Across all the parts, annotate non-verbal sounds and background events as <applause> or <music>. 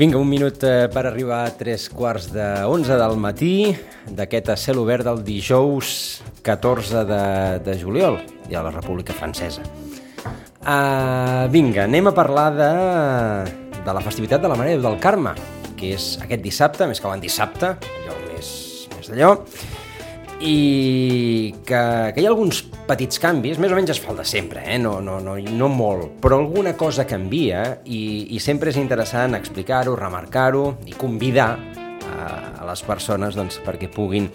Vinga, un minut eh, per arribar a tres quarts de 11 del matí d'aquest cel obert del dijous 14 de, de juliol i a la República Francesa. Uh, vinga, anem a parlar de, de la festivitat de la Mare del Carme, que és aquest dissabte, més que l'any dissabte, allò més, més d'allò, i que, que hi ha alguns petits canvis, més o menys es fa el de sempre, eh? no, no, no, no molt, però alguna cosa canvia i, i sempre és interessant explicar-ho, remarcar-ho i convidar a, a les persones doncs, perquè puguin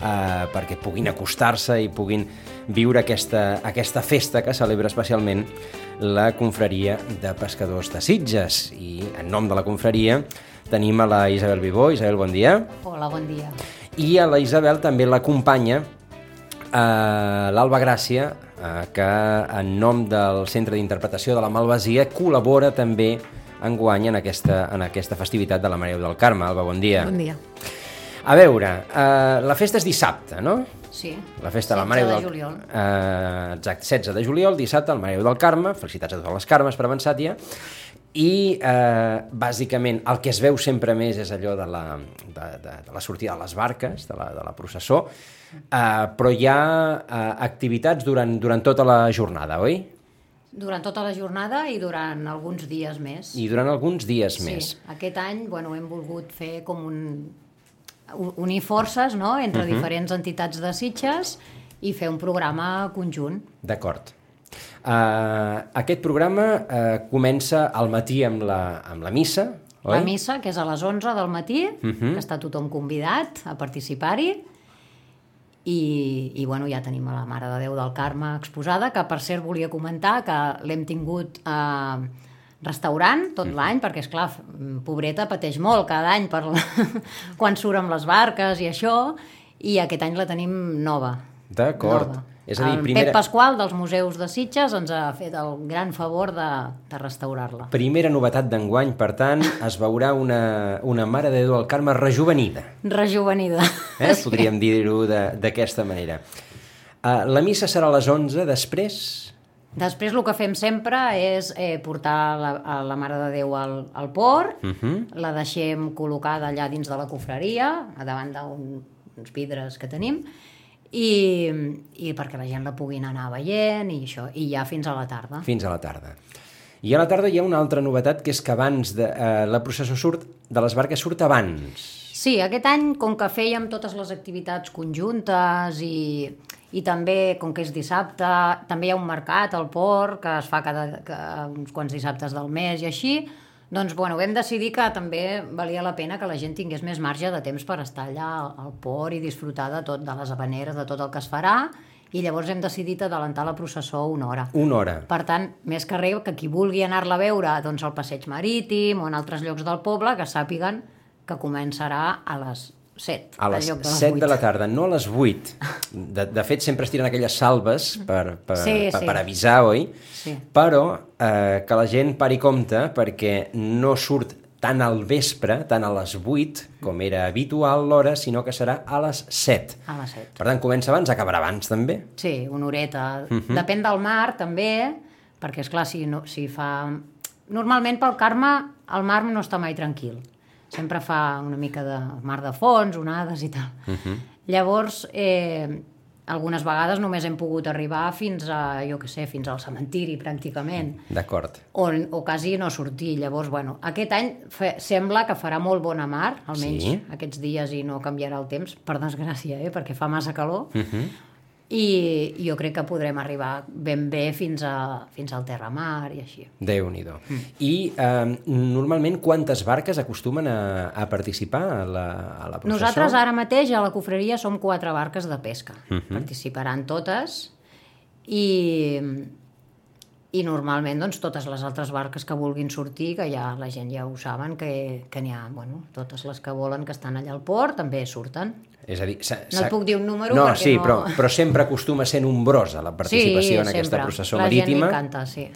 Uh, perquè puguin acostar-se i puguin viure aquesta, aquesta festa que celebra especialment la confraria de pescadors de Sitges. I en nom de la confraria tenim a la Isabel Vivó. Isabel, bon dia. Hola, bon dia. I a la Isabel també l'acompanya eh, l'Alba Gràcia, eh, que en nom del Centre d'Interpretació de la Malvasia col·labora també enguany en aquesta, en aquesta festivitat de la Mare del Carme. Alba, bon dia. Bon dia. A veure, eh, la festa és dissabte, no? Sí. La festa de la Mare 16 de del... juliol. Eh, exacte, 16 de juliol, dissabte, el Mare del Carme, felicitats a totes les Carmes per avançat ja, i eh, bàsicament el que es veu sempre més és allò de la, de, de, de la sortida de les barques, de la, de la processó, eh, però hi ha eh, activitats durant, durant tota la jornada, oi? Durant tota la jornada i durant alguns dies més. I durant alguns dies més. Sí, aquest any bueno, hem volgut fer com un... unir forces no? entre uh -huh. diferents entitats de Sitges i fer un programa conjunt. D'acord. Uh, aquest programa uh, comença al matí amb la, amb la missa, oi? La missa, que és a les 11 del matí, uh Mhm. -huh. que està tothom convidat a participar-hi, i, i bueno, ja tenim a la Mare de Déu del Carme exposada, que per cert volia comentar que l'hem tingut eh, restaurant tot l'any, perquè, és clar pobreta pateix molt cada any per la... <laughs> quan surt amb les barques i això, i aquest any la tenim nova. D'acord. És a dir, el primera- Pep Pasqual dels Museus de Sitges ens ha fet el gran favor de, de restaurar-la. Primera novetat d'enguany, per tant, es veurà una, una Mare de Déu del Carme rejuvenida. Rejuvenida. Eh? <laughs> Podríem dir-ho d'aquesta manera. Uh, la missa serà a les 11, després... Després el que fem sempre és eh, portar la, a la Mare de Déu al, al port, uh Mhm. -huh. la deixem col·locada allà dins de la cofreria, davant d'uns vidres que tenim, i, i perquè la gent la puguin anar veient i això, i ja fins a la tarda. fins a la tarda. I a la tarda hi ha una altra novetat, que és que abans de, uh, la processó surt, de les barques surt abans. Sí, aquest any, com que fèiem totes les activitats conjuntes i, i també, com que és dissabte, també hi ha un mercat al port que es fa cada, cada uns quants dissabtes del mes i així, doncs bueno, vam decidir que també valia la pena que la gent tingués més marge de temps per estar allà al port i disfrutar de tot, de les habaneres, de tot el que es farà, i llavors hem decidit adelantar la processó una hora. Una hora. Per tant, més que res, que qui vulgui anar-la a veure doncs, al passeig marítim o en altres llocs del poble, que sàpiguen que començarà a les 7. A les en lloc de les 7 de 8. la tarda, no a les 8. De, de fet, sempre es tiren aquelles salves per, per, Sí, per, sí. per avisar, oi? Sí. Però eh, que la gent pari compte perquè no surt tant al vespre, tant a les 8, com era habitual l'hora, sinó que serà a les 7. A les 7. Per tant, comença abans, acabarà abans, també. Sí, una horeta. Uh Mhm. -huh. Depèn del mar, també, perquè, és clar si, no, si fa... Normalment, pel Carme, el mar no està mai tranquil. Sempre fa una mica de mar de fons, onades i tal. Uh Mhm. -huh. Llavors, eh, algunes vegades només hem pogut arribar fins a, jo què sé, fins al cementiri, pràcticament. D'acord. o, o quasi no sortir. Llavors, bueno, aquest any fe, sembla que farà molt bona mar, almenys Sí. aquests dies, i no canviarà el temps, per desgràcia, eh? perquè fa massa calor. Uh -huh. I jo crec que podrem arribar ben bé fins, a, fins al terramar i així. Déu-n'hi-do. Mm. I eh, normalment quantes barques acostumen a, a participar a la, a la processó? Nosaltres ara mateix a la cofreria som quatre barques de pesca. Mhm. Participaran totes i, i normalment doncs, totes les altres barques que vulguin sortir, que ja la gent ja ho saben, que, que n'hi ha, bueno, totes les que volen que estan allà al port també surten. És a dir, s'ha- No s'ha- et puc dir un número no, perquè sí, no- Però, però sempre acostuma a ser nombrosa la participació en aquesta sempre. processó la marítima. La gent li encanta, sí.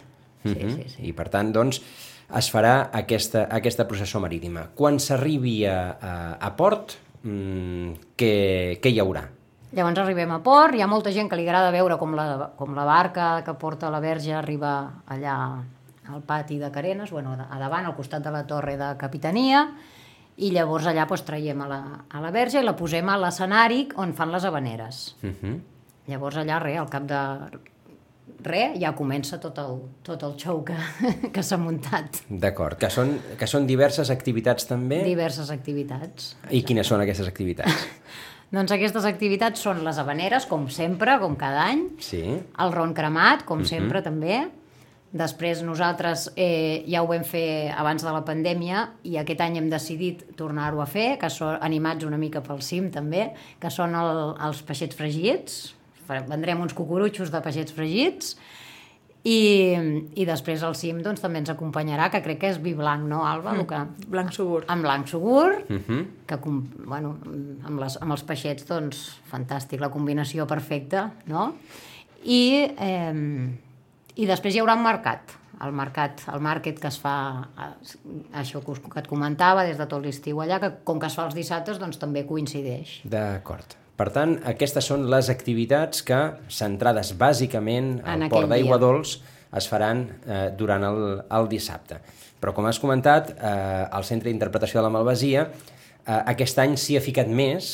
Sí, Mhm. sí, sí. I per tant, doncs, es farà aquesta, aquesta processó marítima. Quan s'arribi a, a, a port, mmm, què, què hi haurà? Llavors arribem a port, hi ha molta gent que li agrada veure com la, com la barca que porta la verge arriba allà al pati de Carenes, bueno, a davant, al costat de la torre de capitania, i llavors allà doncs, traiem a la, a la verge i la posem a l'escenari on fan les habaneres. Uh -huh. Llavors allà, res, al cap de res, ja comença tot el, tot el show que, <laughs> que s'ha muntat. D'acord, que, són, que són diverses activitats també? Diverses activitats. I quines són aquestes activitats? <laughs> Doncs aquestes activitats són les habaneres, com sempre, com cada any, Sí. el ron cremat, com sempre, també. Després nosaltres eh, ja ho vam fer abans de la pandèmia i aquest any hem decidit tornar-ho a fer, que són animats una mica pel cim també, que són el, els peixets fregits. Vendrem uns cucurutxos de peixets fregits i, i després al cim doncs, també ens acompanyarà, que crec que és vi blanc, no, Alba? Mm. Que, Blanc segur. amb blanc segur, Uh -huh. que com, bueno, amb, les, amb els peixets, doncs, fantàstic, la combinació perfecta, no? I, eh, i després hi haurà un mercat, el mercat, el market que es fa, eh, això que, us, que et comentava, des de tot l'estiu allà, que com que es fa els dissabtes, doncs també coincideix. D'acord. Per tant, aquestes són les activitats que, centrades bàsicament En al port aquell d'Aigua. Dols, es faran eh, durant el, el dissabte. Però, com has comentat, eh, el Centre d'Interpretació de la Malvasia eh, aquest any s'hi ha ficat més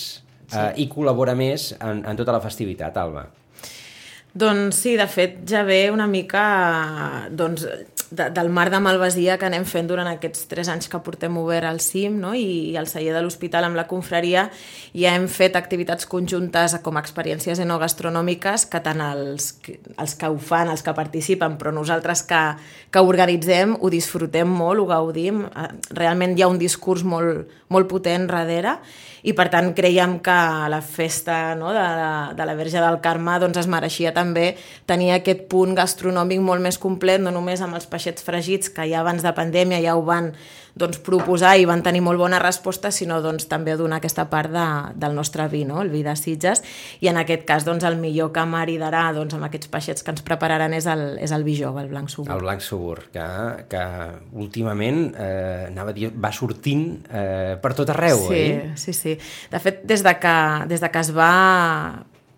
eh, i col·labora més en, en tota la festivitat, Alba. Doncs sí, de fet ja ve una mica doncs, de, del mar de malvasia que anem fent durant aquests tres anys que portem obert al CIM no? I, i al celler de l'hospital amb la confraria ja hem fet activitats conjuntes com experiències enogastronòmiques que tant els, els que ho fan, els que participen, però nosaltres que, que organitzem ho disfrutem molt, ho gaudim. Eh, Realment hi ha un discurs molt, molt potent darrere i per tant creiem que la festa no, de, la, de la Verge del Carme doncs, es mereixia també tenir aquest punt gastronòmic molt més complet, no només amb els peixets fregits, que ja abans de pandèmia ja ho van doncs, proposar i van tenir molt bona resposta, sinó doncs, també donar aquesta part de, del nostre vi, no? el vi de Sitges, i en aquest cas doncs, el millor que maridarà doncs, amb aquests peixets que ens prepararan és el, és el vi jove, el blanc sugur. El blanc segur, que, que últimament eh, anava dir, va sortint eh, per tot arreu, sí, oi? Sí, sí. De fet, des de que, des de que es va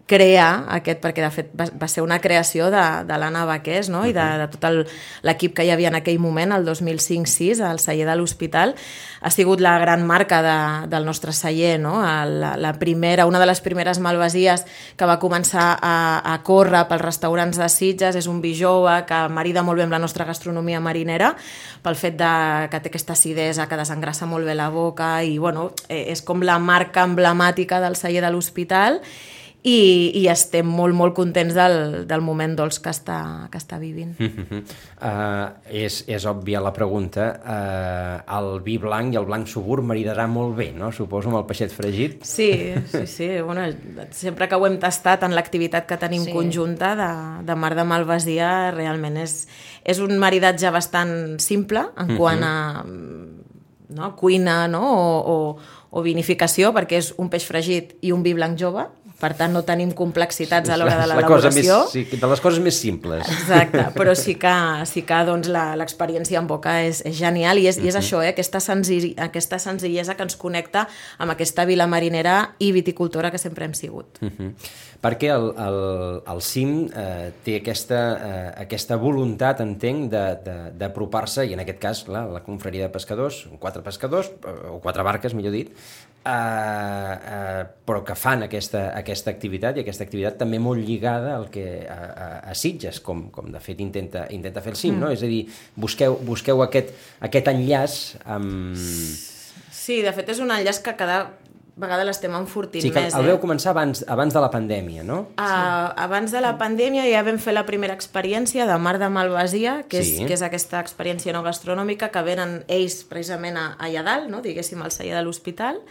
crear aquest, perquè de fet va, va ser una creació de, de l'Anna Baqués no? i de, de tot l'equip que hi havia en aquell moment, el 2005-6, al celler de l'Hospital, ha sigut la gran marca de, del nostre celler, no? la, la primera, una de les primeres malvasies que va començar a, a córrer pels restaurants de Sitges, és un vi jove que marida molt bé amb la nostra gastronomia marinera, pel fet de, que té aquesta acidesa, que desengrassa molt bé la boca i bueno, eh, és com la marca emblemàtica del celler de l'Hospital i, i estem molt, molt contents del, del moment dolç que està, que està vivint. Uh, <laughs> és, és òbvia la pregunta. Uh, el vi blanc i el blanc segur maridarà molt bé, no? Suposo amb el peixet fregit. Sí, sí, sí. <laughs> Bueno, sempre que ho hem tastat en l'activitat que tenim Sí. conjunta de, de Mar de Malvasia, realment és, és un maridatge bastant simple en quant a no, cuina no? o, o, o vinificació, perquè és un peix fregit i un vi blanc jove, per tant no tenim complexitats a l'hora de la l'elaboració. més, sí, de les coses més simples. Exacte, <laughs> però sí que, sí que doncs, la- l'experiència en boca és, és genial i és, i és això, eh, aquesta, senzill, aquesta senzillesa que ens connecta amb aquesta vila marinera i viticultora que sempre hem sigut. Uh -huh. Perquè el, el, el CIM eh, té aquesta, eh, aquesta voluntat, entenc, de- de- d'apropar-se, i en aquest cas, clar, la confraria de pescadors, quatre pescadors, eh, o quatre barques, millor dit, eh, eh, però que fan aquesta, aquesta activitat, i aquesta activitat també molt lligada al que, a, a, a Sitges, com, com de fet intenta, intenta fer el CIM, mm. no? És a dir, busqueu, busqueu aquest, aquest enllaç amb... Sí, de fet és un enllaç que cada vegada l'estem enfortint Sí, que més. el eh? començar abans, abans de la pandèmia, no? Uh, abans de la pandèmia ja vam fer la primera experiència de Mar de Malvasia, que, Sí. és, que és aquesta experiència no gastronòmica que venen ells precisament a, allà dalt, no? diguéssim, al celler de l'hospital,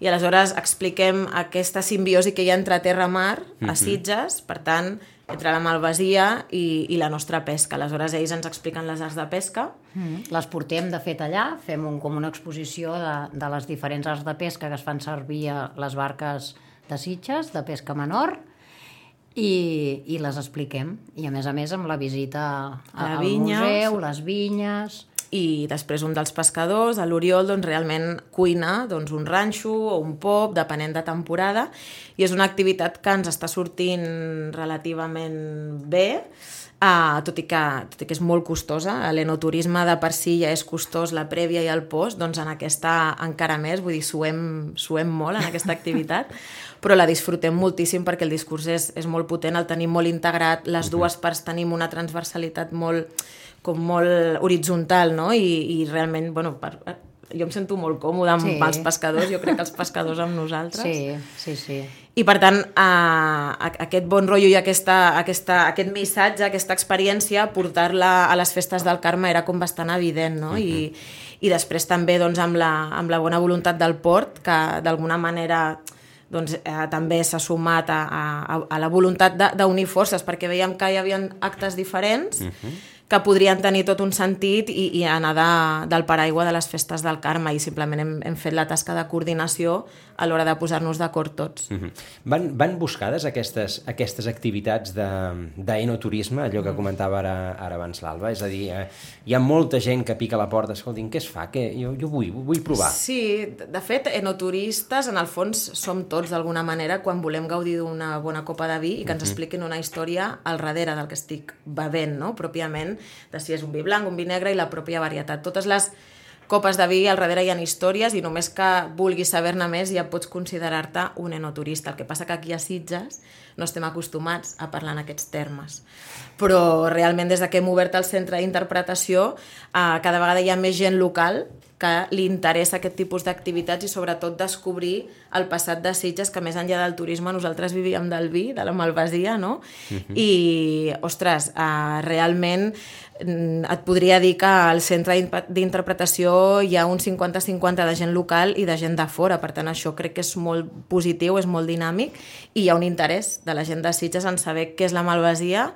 i aleshores expliquem aquesta simbiosi que hi ha entre terra-mar a Sitges, per tant, entre la malvasia i, i la nostra pesca. Aleshores ells ens expliquen les arts de pesca. Mm. Les portem, de fet, allà, fem un, com una exposició de, de les diferents arts de pesca que es fan servir a les barques de Sitges, de pesca menor, i, i les expliquem. I a més a més amb la visita a, A la al vinya, museu, les vinyes... i després un dels pescadors, l'Oriol, doncs, realment cuina doncs, un ranxo o un pop, depenent de temporada, i és una activitat que ens està sortint relativament bé, uh, tot, i que, tot i que és molt costosa. L'enoturisme de per si ja és costós, la prèvia i el post, doncs en aquesta encara més, vull dir, suem, suem molt en aquesta activitat, <laughs> però la disfrutem moltíssim perquè el discurs és, és molt potent, el tenim molt integrat, les dues parts tenim una transversalitat molt com molt horitzontal, no? I, i realment, bueno, per, jo em sento molt còmode amb Sí. els pescadors, jo crec que els pescadors amb nosaltres. Sí, sí, sí. I per tant, eh, aquest bon rotllo i aquesta, aquesta, aquest missatge, aquesta experiència, portar-la a les festes del Carme era com bastant evident, no? I, i després també doncs, amb, la, amb la bona voluntat del port, que d'alguna manera doncs, eh, també s'ha sumat a, a, a la voluntat de- d'unir forces, perquè veiem que hi havia actes diferents, uh -huh que podrien tenir tot un sentit i, i anar de, del paraigua de les festes del Carme i simplement hem, hem fet la tasca de coordinació a l'hora de posar-nos d'acord tots. Mhm. Van, van buscades aquestes, aquestes activitats de- d'enoturisme, allò que comentava ara, ara abans l'Alba? És a dir, eh, hi ha molta gent que pica a la porta, escoltin, què es fa? Què? Jo, jo vull, vull provar. Sí, de de fet, enoturistes, en el fons, som tots d'alguna manera quan volem gaudir d'una bona copa de vi i que ens expliquin una història al darrere del que estic bevent, no? pròpiament, de si és un vi blanc, un vi negre i la pròpia varietat. Totes les copes de vi al darrere hi ha històries i només que vulguis saber-ne més ja pots considerar-te un enoturista. El que passa que aquí a Sitges no estem acostumats a parlar en aquests termes. Però realment des de que hem obert el centre d'interpretació eh, cada vegada hi ha més gent local que li interessa aquest tipus d'activitats i sobretot descobrir el passat de Sitges, que més enllà del turisme nosaltres vivíem del vi, de la malvasia, no? I, ostres, uh, realment mm, et podria dir que al centre d'in- d'interpretació hi ha un 50-50 de gent local i de gent de fora, per tant això crec que és molt positiu, és molt dinàmic i hi ha un interès de la gent de Sitges en saber què és la malvasia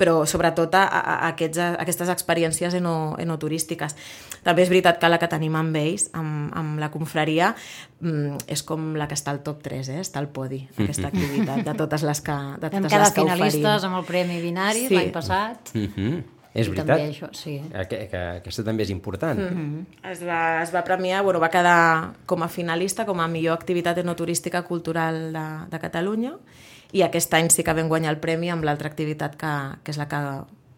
però sobretot a, a, a, aquests, a aquestes experiències eno, enoturístiques. També és veritat que la que tenim amb ells, amb, amb la confraria, mm, és com la que està al top 3, eh? està al podi, aquesta activitat, de totes les que, de Vam totes quedar les que finalistes oferim. amb el Premi Binari Sí. l'any passat. Mm -hmm. És I veritat. també això, sí. Que, que, aquesta també és important. Mm -hmm. Es va, es va premiar, bueno, va quedar com a finalista, com a millor activitat enoturística cultural de, de Catalunya i aquest any sí que vam guanyar el premi amb l'altra activitat que, que és la que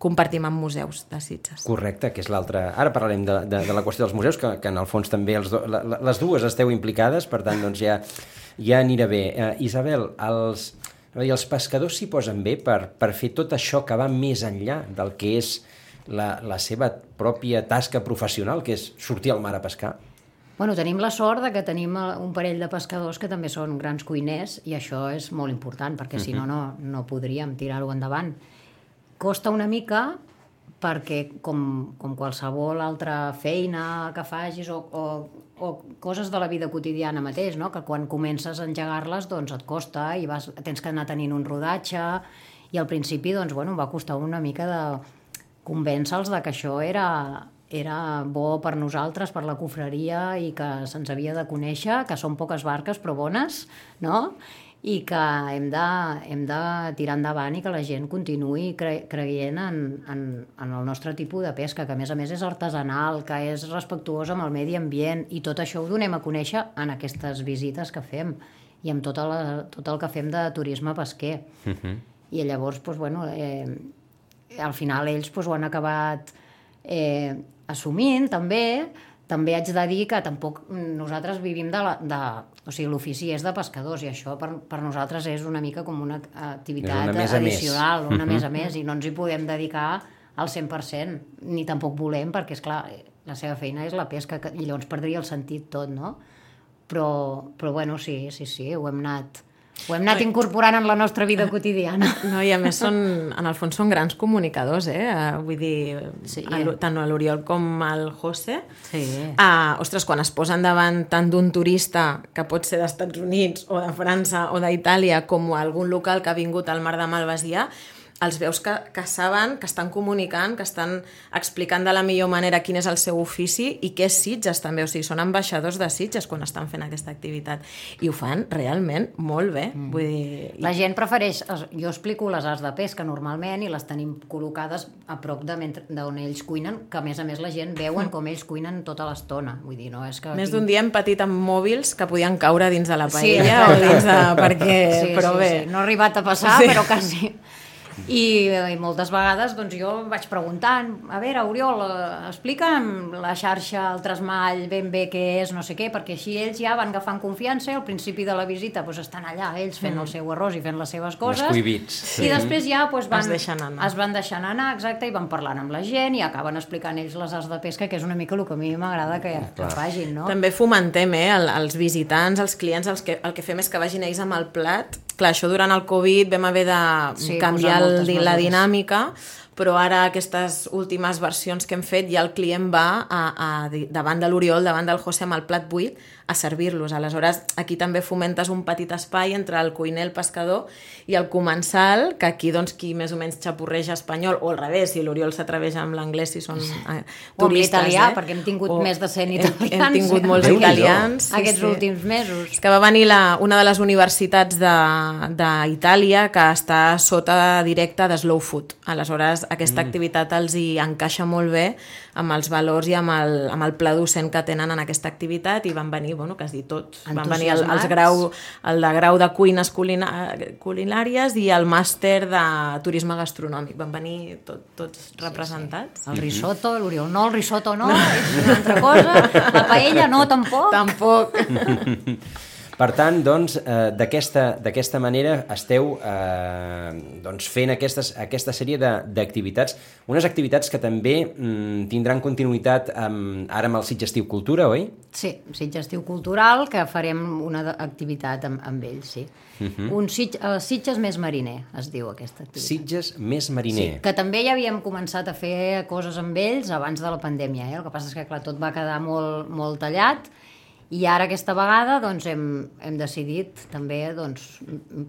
compartim amb museus de Sitges. Correcte, que és l'altra... Ara parlarem de, de, de la qüestió dels museus, que, que en el fons també els do, la, les dues esteu implicades, per tant, doncs ja, ja anirà bé. Uh, Isabel, els, veure, els pescadors s'hi posen bé per, per fer tot això que va més enllà del que és la, la seva pròpia tasca professional, que és sortir al mar a pescar? Bueno, tenim la sort de que tenim eh, un parell de pescadors que també són grans cuiners i això és molt important perquè si no, no, no podríem tirar-ho endavant. Costa una mica perquè com, com qualsevol altra feina que facis o, o, o coses de la vida quotidiana mateix, no? que quan comences a engegar-les doncs et costa i vas, tens que anar tenint un rodatge i al principi doncs, bueno, va costar una mica de convèncer-los de que això era, era bo per nosaltres, per la cofreria i que se'ns havia de conèixer, que són poques barques però bones, no? i que hem de, hem de tirar endavant i que la gent continuï cre creient en, en, en el nostre tipus de pesca, que a més a més és artesanal, que és respectuós amb el medi ambient i tot això ho donem a conèixer en aquestes visites que fem i amb tota la, tot el que fem de turisme pesquer. Uh -huh. I llavors, doncs, bueno, eh, al final ells doncs, ho han acabat eh, assumint també, també haig de dir que tampoc nosaltres vivim de la... De, o sigui, l'ofici és de pescadors i això per, per nosaltres és una mica com una activitat una més a més. addicional, una Mhm. més a més, i no ens hi podem dedicar al 100%, ni tampoc volem, perquè, és clar la seva feina és la pesca, i llavors perdria el sentit tot, no? Però, però bueno, sí, sí, sí, ho hem anat Ho hem anat incorporant en la nostra vida quotidiana. <laughs> No, i a més són, en el fons són grans comunicadors, eh? Uh, vull dir, Sí. el, tant l'Oriol com el José. Sí. Uh, ostres, quan es posen davant tant d'un turista que pot ser d'Estats Units o de França o d'Itàlia com algun local que ha vingut al Mar de Malvasia, els veus que, que saben, que estan comunicant, que estan explicant de la millor manera quin és el seu ofici i què és Sitges també, o sigui, són ambaixadors de Sitges quan estan fent aquesta activitat i ho fan realment molt bé mm. vull dir, La gent prefereix... Jo explico les arts de pesca normalment i les tenim col·locades a prop de mentre- d'on ells cuinen, que a més a més la gent veuen com ells cuinen tota l'estona. Vull dir, no és que... Més d'un dia hem patit amb mòbils que podien caure dins de la Sí, paella o dins de... perquè... sí, però sí, bé, sí. No ha arribat a passar, Sí. sí. però quasi. I, I moltes vegades doncs, jo vaig preguntant, a veure, Oriol, eh, explica'm la xarxa, el trasmall, ben bé què és, no sé què, perquè així ells ja van agafant confiança i al principi de la visita doncs, estan allà, ells fent el seu arròs i fent les seves coses. cuivits. I després ja doncs, van, Es deixen anar. es van deixant anar, exacte, i van parlant amb la gent i acaben explicant ells les arts de pesca, que és una mica el que a mi m'agrada que, que facin, no? També fomentem eh, el, els visitants, els clients, els que, el que fem és que vagin ells amb el plat. Clar, això durant el Covid vam haver de Sí, canviar el, la mesures. dinàmica, però ara aquestes últimes versions que hem fet ja el client va a, a, davant de l'Oriol, davant del José amb el plat buit a servir-los. Aleshores, aquí també fomentes un petit espai entre el cuiner, el pescador i el comensal, que aquí, doncs, qui més o menys xapurreja espanyol, o al revés, si l'Oriol s'atreveix amb l'anglès, si són eh, O amb turistes, l'italià, eh? perquè hem tingut O més de 100 hem- italians. Hem, tingut molts Déu-n'hi-do. italians. Aquests últims mesos. És que va venir la, una de les universitats de- d'Itàlia que està sota directe de Slow Food. Aleshores, aquesta mm. activitat els hi encaixa molt bé amb els valors i amb el, amb el pla docent que tenen en aquesta activitat i van venir, bueno, quasi tots. Van venir el, els grau, el de grau de cuines culina, culinàries i el màster de turisme gastronòmic. Van venir tot, tots representats. El risotto, l'Oriol, no, el risotto no, <laughs> és una altra cosa. La paella no, tampoc. Tampoc. <laughs> Per tant, doncs, eh, d'aquesta manera esteu eh, doncs, fent aquestes, aquesta sèrie de- d'activitats, unes activitats que també mm, tindran continuïtat amb, ara amb el Sitges Estiu Cultura, oi? Sí, Sitges Estiu Cultural, que farem una activitat amb, amb ells, sí. Uh -huh. Un Sitges, uh, Sitges més mariner, es diu aquesta activitat. Sitges més mariner. Sí, que també ja havíem començat a fer coses amb ells abans de la pandèmia, eh? el que passa és que clar, tot va quedar molt, molt tallat i ara aquesta vegada doncs, hem, hem decidit també doncs,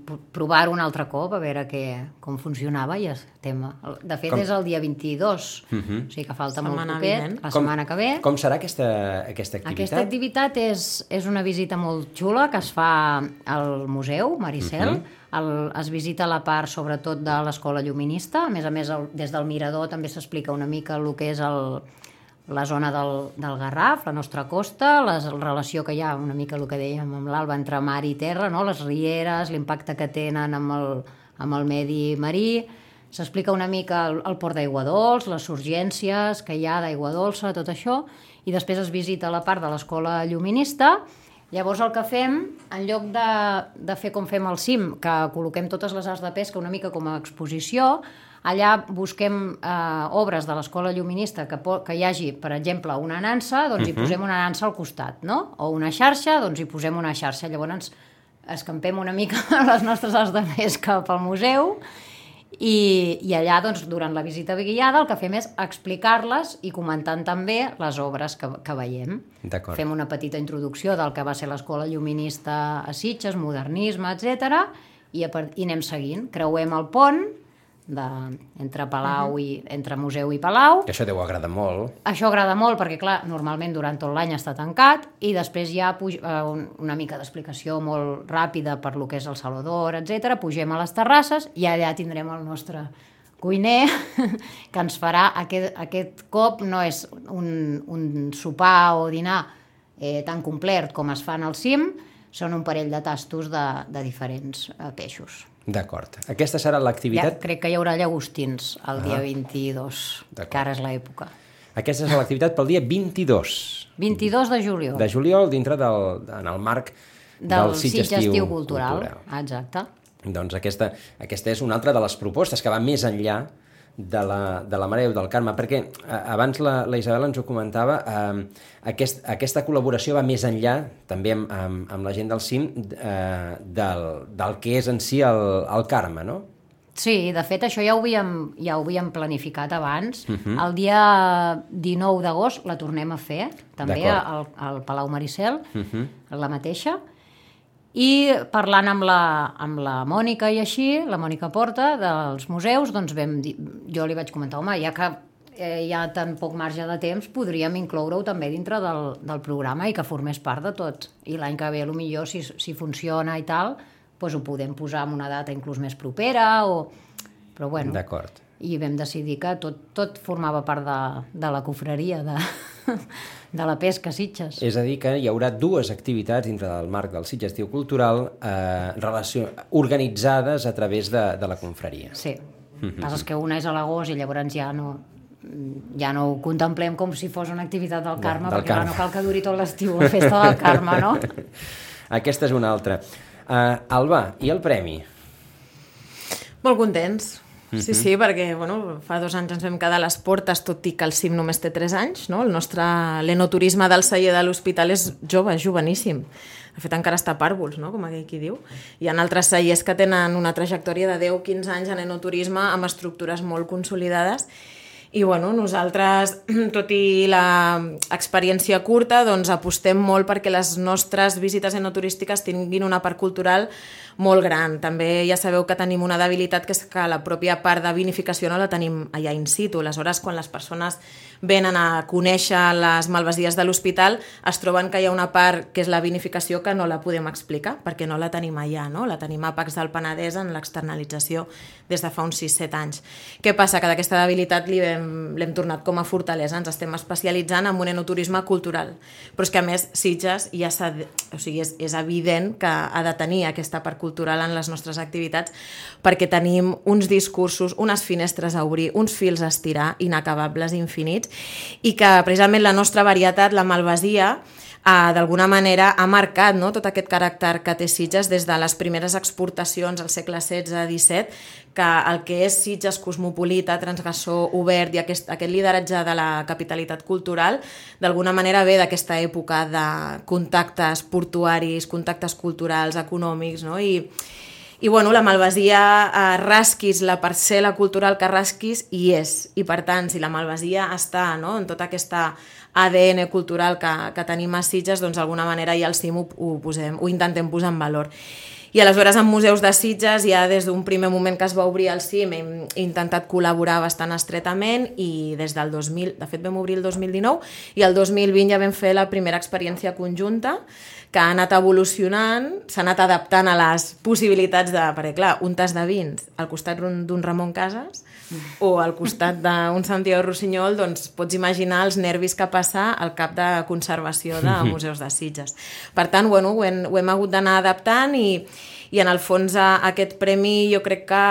p- provar-ho un altre cop a veure què, com funcionava i estem... De fet Com- és el dia 22, uh -huh. o sigui que falta molt Setmana poquet, vinent. la setmana que ve. Com serà aquesta, aquesta activitat? Aquesta activitat és, és una visita molt xula que es fa al museu Maricel. Uh -huh. el, es visita la part sobretot de l'escola lluminista. A més a més, el, des del mirador també s'explica una mica el que és el, la zona del, del Garraf, la nostra costa, la relació que hi ha, una mica el que dèiem amb l'Alba, entre mar i terra, no? les rieres, l'impacte que tenen amb el, amb el medi marí, s'explica una mica el, el port d'aigua dolç, les urgències que hi ha d'aigua dolça, tot això, i després es visita la part de l'escola lluminista, Llavors el que fem, en lloc de, de fer com fem al cim, que col·loquem totes les arts de pesca una mica com a exposició, allà busquem eh, obres de l'escola lluminista que, que hi hagi, per exemple, una nansa, doncs hi posem una nansa al costat, no? O una xarxa, doncs hi posem una xarxa. Llavors escampem una mica <laughs> les nostres arts de pesca pel museu i, i allà, doncs, durant la visita guiada, el que fem és explicar-les i comentant també les obres que, que veiem. Fem una petita introducció del que va ser l'escola lluminista a Sitges, modernisme, etc. I, a part, i anem seguint. Creuem el pont de, entre Palau i entre museu i Palau. Que això deu agradar molt. Això agrada molt perquè, clar, normalment durant tot l'any està tancat i després hi ha puj eh, un- una mica d'explicació molt ràpida per lo que és el Salvador, etc. Pugem a les terrasses i allà tindrem el nostre cuiner <laughs> que ens farà aquest, aquest cop no és un, un sopar o dinar eh, tan complet com es fan al cim, són un parell de tastos de, de diferents eh, peixos. D'acord. Aquesta serà Ja, l'activitat... crec que hi haurà llagostins el dia 22, D'acord. que ara és l'època. Aquesta serà l'activitat pel dia 22 22 de juliol. de juliol dintre del, en el marc del, del Sitges Estiu Cultural. Ah, Exacte. Doncs aquesta, aquesta és una altra de les propostes que va més enllà de la, de la Mare Déu del Carme, perquè eh, abans la, la Isabel ens ho comentava, eh, aquest, aquesta col·laboració va més enllà, també amb, amb, amb la gent del CIM, eh, del, del que és en si el, el Carme, no? Sí, de fet, això ja ho havíem, ja ho havíem planificat abans. Uh Mhm. -huh. El dia 19 d'agost la tornem a fer, també al, al Palau Maricel, uh Mhm. -huh. la mateixa. I parlant amb la, amb la Mònica i així, la Mònica Porta, dels museus, doncs vam dir, jo li vaig comentar, home, ja que eh, hi ha tan poc marge de temps, podríem incloure-ho també dintre del, del programa i que formés part de tot. I l'any que ve, millor si, si funciona i tal, doncs ho podem posar en una data inclús més propera, o... però bueno, D'acord. I vam decidir que tot, tot formava part de, de la cofreria de, <laughs> de la pesca a Sitges. És a dir, que hi haurà dues activitats dintre del marc del Sitges Estiu Cultural eh, relació, organitzades a través de, de la confraria. Sí. Passa és que una és a l'agost i llavors ja no ja no ho contemplem com si fos una activitat del Carme, del perquè Carme. no cal que duri tot l'estiu la festa del Carme, no? <laughs> Aquesta és una altra. Uh, Alba, i el premi? Molt contents. Sí, sí, perquè bueno, fa dos anys ens vam quedar a les portes, tot i que el CIM només té 3 anys. No? El nostre l'enoturisme del celler de l'hospital és jove, joveníssim. De fet, encara està pàrvols, no? com aquell qui diu. Hi ha altres cellers que tenen una trajectòria de 10-15 anys en enoturisme amb estructures molt consolidades i bueno, nosaltres, <clears throat> tot i la experiència curta, doncs apostem molt perquè les nostres visites enoturístiques tinguin una part cultural molt gran. També ja sabeu que tenim una debilitat que és que la pròpia part de vinificació no la tenim allà in situ. Aleshores, quan les persones venen a conèixer les malvasies de l'hospital, es troben que hi ha una part que és la vinificació que no la podem explicar, perquè no la tenim allà, no? la tenim a Pacs del Penedès en l'externalització des de fa uns 6-7 anys. Què passa? Que d'aquesta debilitat l'hem tornat com a fortalesa, ens estem especialitzant en un enoturisme cultural. Però és que a més Sitges ja s'ha... O sigui, és, és evident que ha de tenir aquesta part cultural en les nostres activitats perquè tenim uns discursos, unes finestres a obrir, uns fils a estirar inacabables, infinits, i que precisament la nostra varietat, la malvasia, eh, d'alguna manera ha marcat no? tot aquest caràcter que té Sitges des de les primeres exportacions al segle XVI-XVII, que el que és Sitges cosmopolita, transgressor, obert i aquest, aquest lideratge de la capitalitat cultural, d'alguna manera ve d'aquesta època de contactes portuaris, contactes culturals, econòmics, no? I, i bueno, la malvasia eh, rasquis, la parcel·la cultural que rasquis, hi és. I per tant, si la malvasia està no, en tota aquesta ADN cultural que, que tenim a Sitges, doncs d'alguna manera ja al CIM ho, ho, posem, ho intentem posar en valor. I aleshores en museus de Sitges, ja des d'un primer moment que es va obrir el CIM, hem intentat col·laborar bastant estretament i des del 2000, de fet vam obrir el 2019, i el 2020 ja vam fer la primera experiència conjunta, que ha anat evolucionant, s'ha anat adaptant a les possibilitats de... Perquè, clar, un tas de vins al costat d'un Ramon Casas o al costat d'un Santiago Rossinyol, doncs pots imaginar els nervis que passa al cap de conservació de <laughs> museus de Sitges. Per tant, bueno, ho hem, ho hem hagut d'anar adaptant i, i en el fons a, aquest premi jo crec que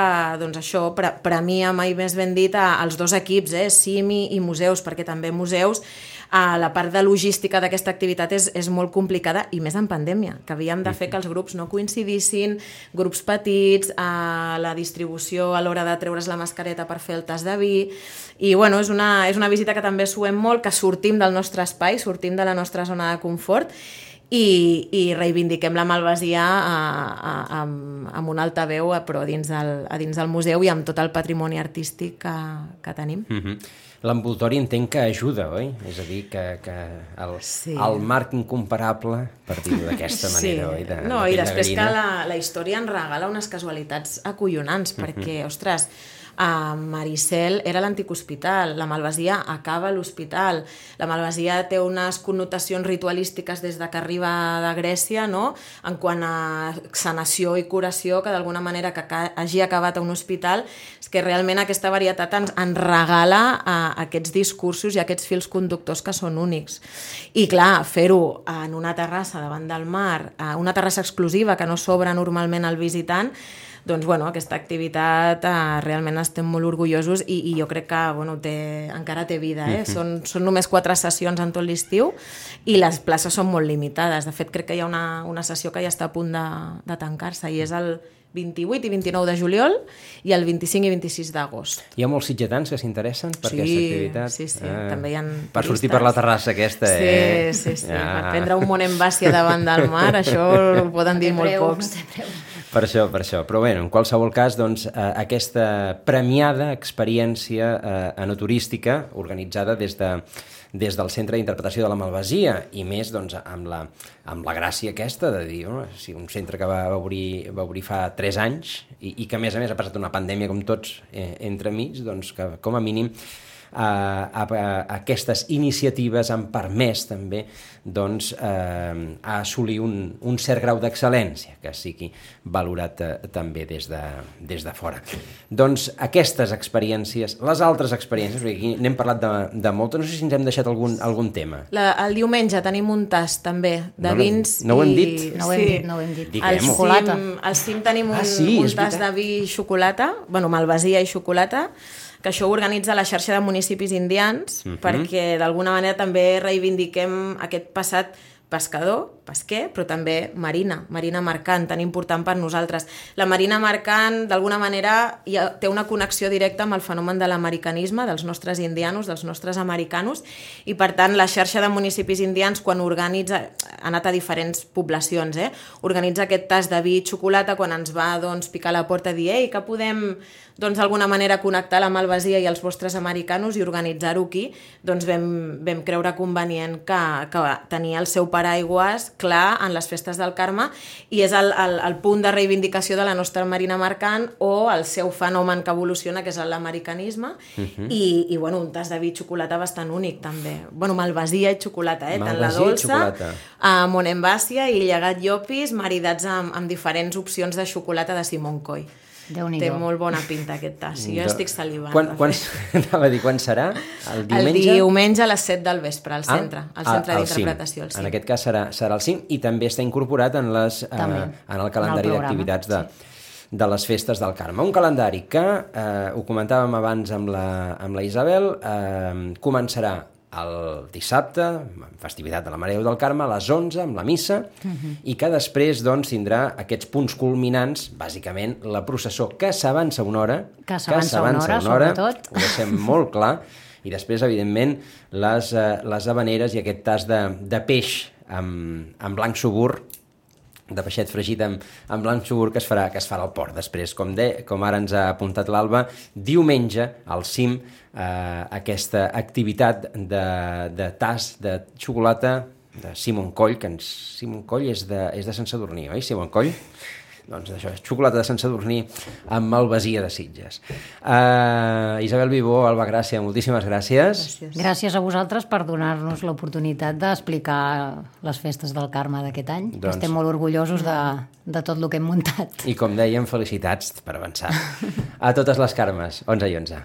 doncs això pre premia mai més ben dit a, als dos equips, eh, CIMI i museus, perquè també museus a la part de logística d'aquesta activitat és, és molt complicada i més en pandèmia, que havíem de fer que els grups no coincidissin, grups petits, a la distribució a l'hora de treure's la mascareta per fer el tas de vi, i bueno, és una, és una visita que també suem molt, que sortim del nostre espai, sortim de la nostra zona de confort, i, i reivindiquem la malvasia a, a, amb, amb una alta veu, però a dins, del, a dins del museu i amb tot el patrimoni artístic que, que tenim. Mm -hmm. L'envoltori entenc que ajuda, oi? És a dir, que, que el, Sí. el marc incomparable, per dir-ho d'aquesta manera, oi? De, no, de i després que gallina. la, la història ens regala unes casualitats acollonants, perquè, ostres, a Maricel era l'antic hospital, la Malvasia acaba a l'hospital, la Malvasia té unes connotacions ritualístiques des de que arriba de Grècia, no? en quant a sanació i curació, que d'alguna manera que hagi acabat a un hospital, és que realment aquesta varietat ens, ens regala a, aquests discursos i aquests fils conductors que són únics. I clar, fer-ho en una terrassa davant del mar, a una terrassa exclusiva que no s'obre normalment al visitant, doncs, bueno, aquesta activitat eh, realment estem molt orgullosos i, i jo crec que bueno, té, encara té vida. Eh? són, són només quatre sessions en tot l'estiu i les places són molt limitades. De fet, crec que hi ha una, una sessió que ja està a punt de, de tancar-se i és el 28 i 29 de juliol i el 25 i 26 d'agost. Hi ha molts sitgetans que s'interessen per Sí, aquesta activitat? sí, sí, també hi ha Per sortir per la terrassa aquesta, Sí, eh? sí, sí. Ja. Per prendre un Monem Bàcia davant del mar, això ho poden dir molt pocs. preu. Per això, per això. Però bé, en qualsevol cas, doncs, eh, aquesta premiada experiència eh, enoturística organitzada des, de, des del Centre d'Interpretació de la Malvasia i més doncs, amb, la, amb la gràcia aquesta de dir, no? si un centre que va obrir, va obrir fa 3 anys i, i que a més a més ha passat una pandèmia com tots eh, entremig, doncs que com a mínim a, a, a aquestes iniciatives han permès també doncs, eh, a assolir un, un cert grau d'excel·lència que sigui valorat eh, també des de, des de fora. Doncs aquestes experiències, les altres experiències, perquè aquí n'hem parlat de, de moltes, no sé si ens hem deixat algun, algun tema. La, el diumenge tenim un tas també de No vins no ho hem i... dit? No ho hem dit, no ho hem dit. Al cim, al cim tenim un, Ah, sí, un és tas veritat. de vi i xocolata, bueno, malvasia i xocolata, que això ho organitza la xarxa de municipis indians, Mhm. perquè d'alguna manera també reivindiquem aquest passat pescador, pesquer, però també marina, marina mercant, tan important per nosaltres. La marina mercant, d'alguna manera, ha, té una connexió directa amb el fenomen de l'americanisme, dels nostres indianos, dels nostres americanos, i per tant la xarxa de municipis indians, quan organitza, ha anat a diferents poblacions, eh? organitza aquest tas de vi i xocolata quan ens va doncs, picar a la porta i dir ei, que podem doncs, d'alguna manera connectar la Malvasia i els vostres americanos i organitzar-ho aquí, doncs vam, vam creure convenient que, que tenia el seu paraigües clar en les festes del Carme i és el, el, el punt de reivindicació de la nostra marina mercant o el seu fenomen que evoluciona, que és l'americanisme, uh -huh. i, i bueno, un tas de vi i xocolata bastant únic també. Bueno, malvasia i xocolata, eh? tant la Malvasia dolça, a Monembàcia i llegat llopis maridats amb, amb diferents opcions de xocolata de Simon Coy. Té molt bona pinta aquest tas. Jo estic salivant. Quan, quan, <laughs> anava a dir, quan serà? El diumenge? El diumenge a les 7 del vespre, al centre, al centre Ah, al cim. d'interpretació. En aquest cas serà, serà el CIM i també està incorporat en, les, eh, en el calendari d'activitats de, de les festes del Carme. Un calendari que, eh, ho comentàvem abans amb la, amb la Isabel, eh, començarà el dissabte, festivitat de la Mare Déu del Carme, a les 11, amb la missa, Mhm. i que després doncs, tindrà aquests punts culminants, bàsicament la processó que s'avança una hora, Que s'avança una hora, sobretot. ho deixem molt clar, i després, evidentment, les, eh, les habaneres i aquest tas de, de peix amb, amb blanc subur, de peixet fregit amb, amb blanc subur que es farà que es farà al port. Després, com, de, com ara ens ha apuntat l'Alba, diumenge al cim eh, aquesta activitat de, de tas de xocolata de Simon Coll, que ens, Simon Coll és de, és de Sant Sadurní, oi, Simon Coll? Doncs això, és xocolata de Sant Sadurní amb malvasia de Sitges. Uh, Isabel Vivó, Alba Gràcia, moltíssimes gràcies. Gràcies. Gràcies a vosaltres per donar-nos l'oportunitat d'explicar les festes del Carme d'aquest any. Doncs- Doncs... Estem molt orgullosos de, de tot el que hem muntat. I com dèiem, felicitats per avançar. <laughs> A totes les Carmes, 11 i 11.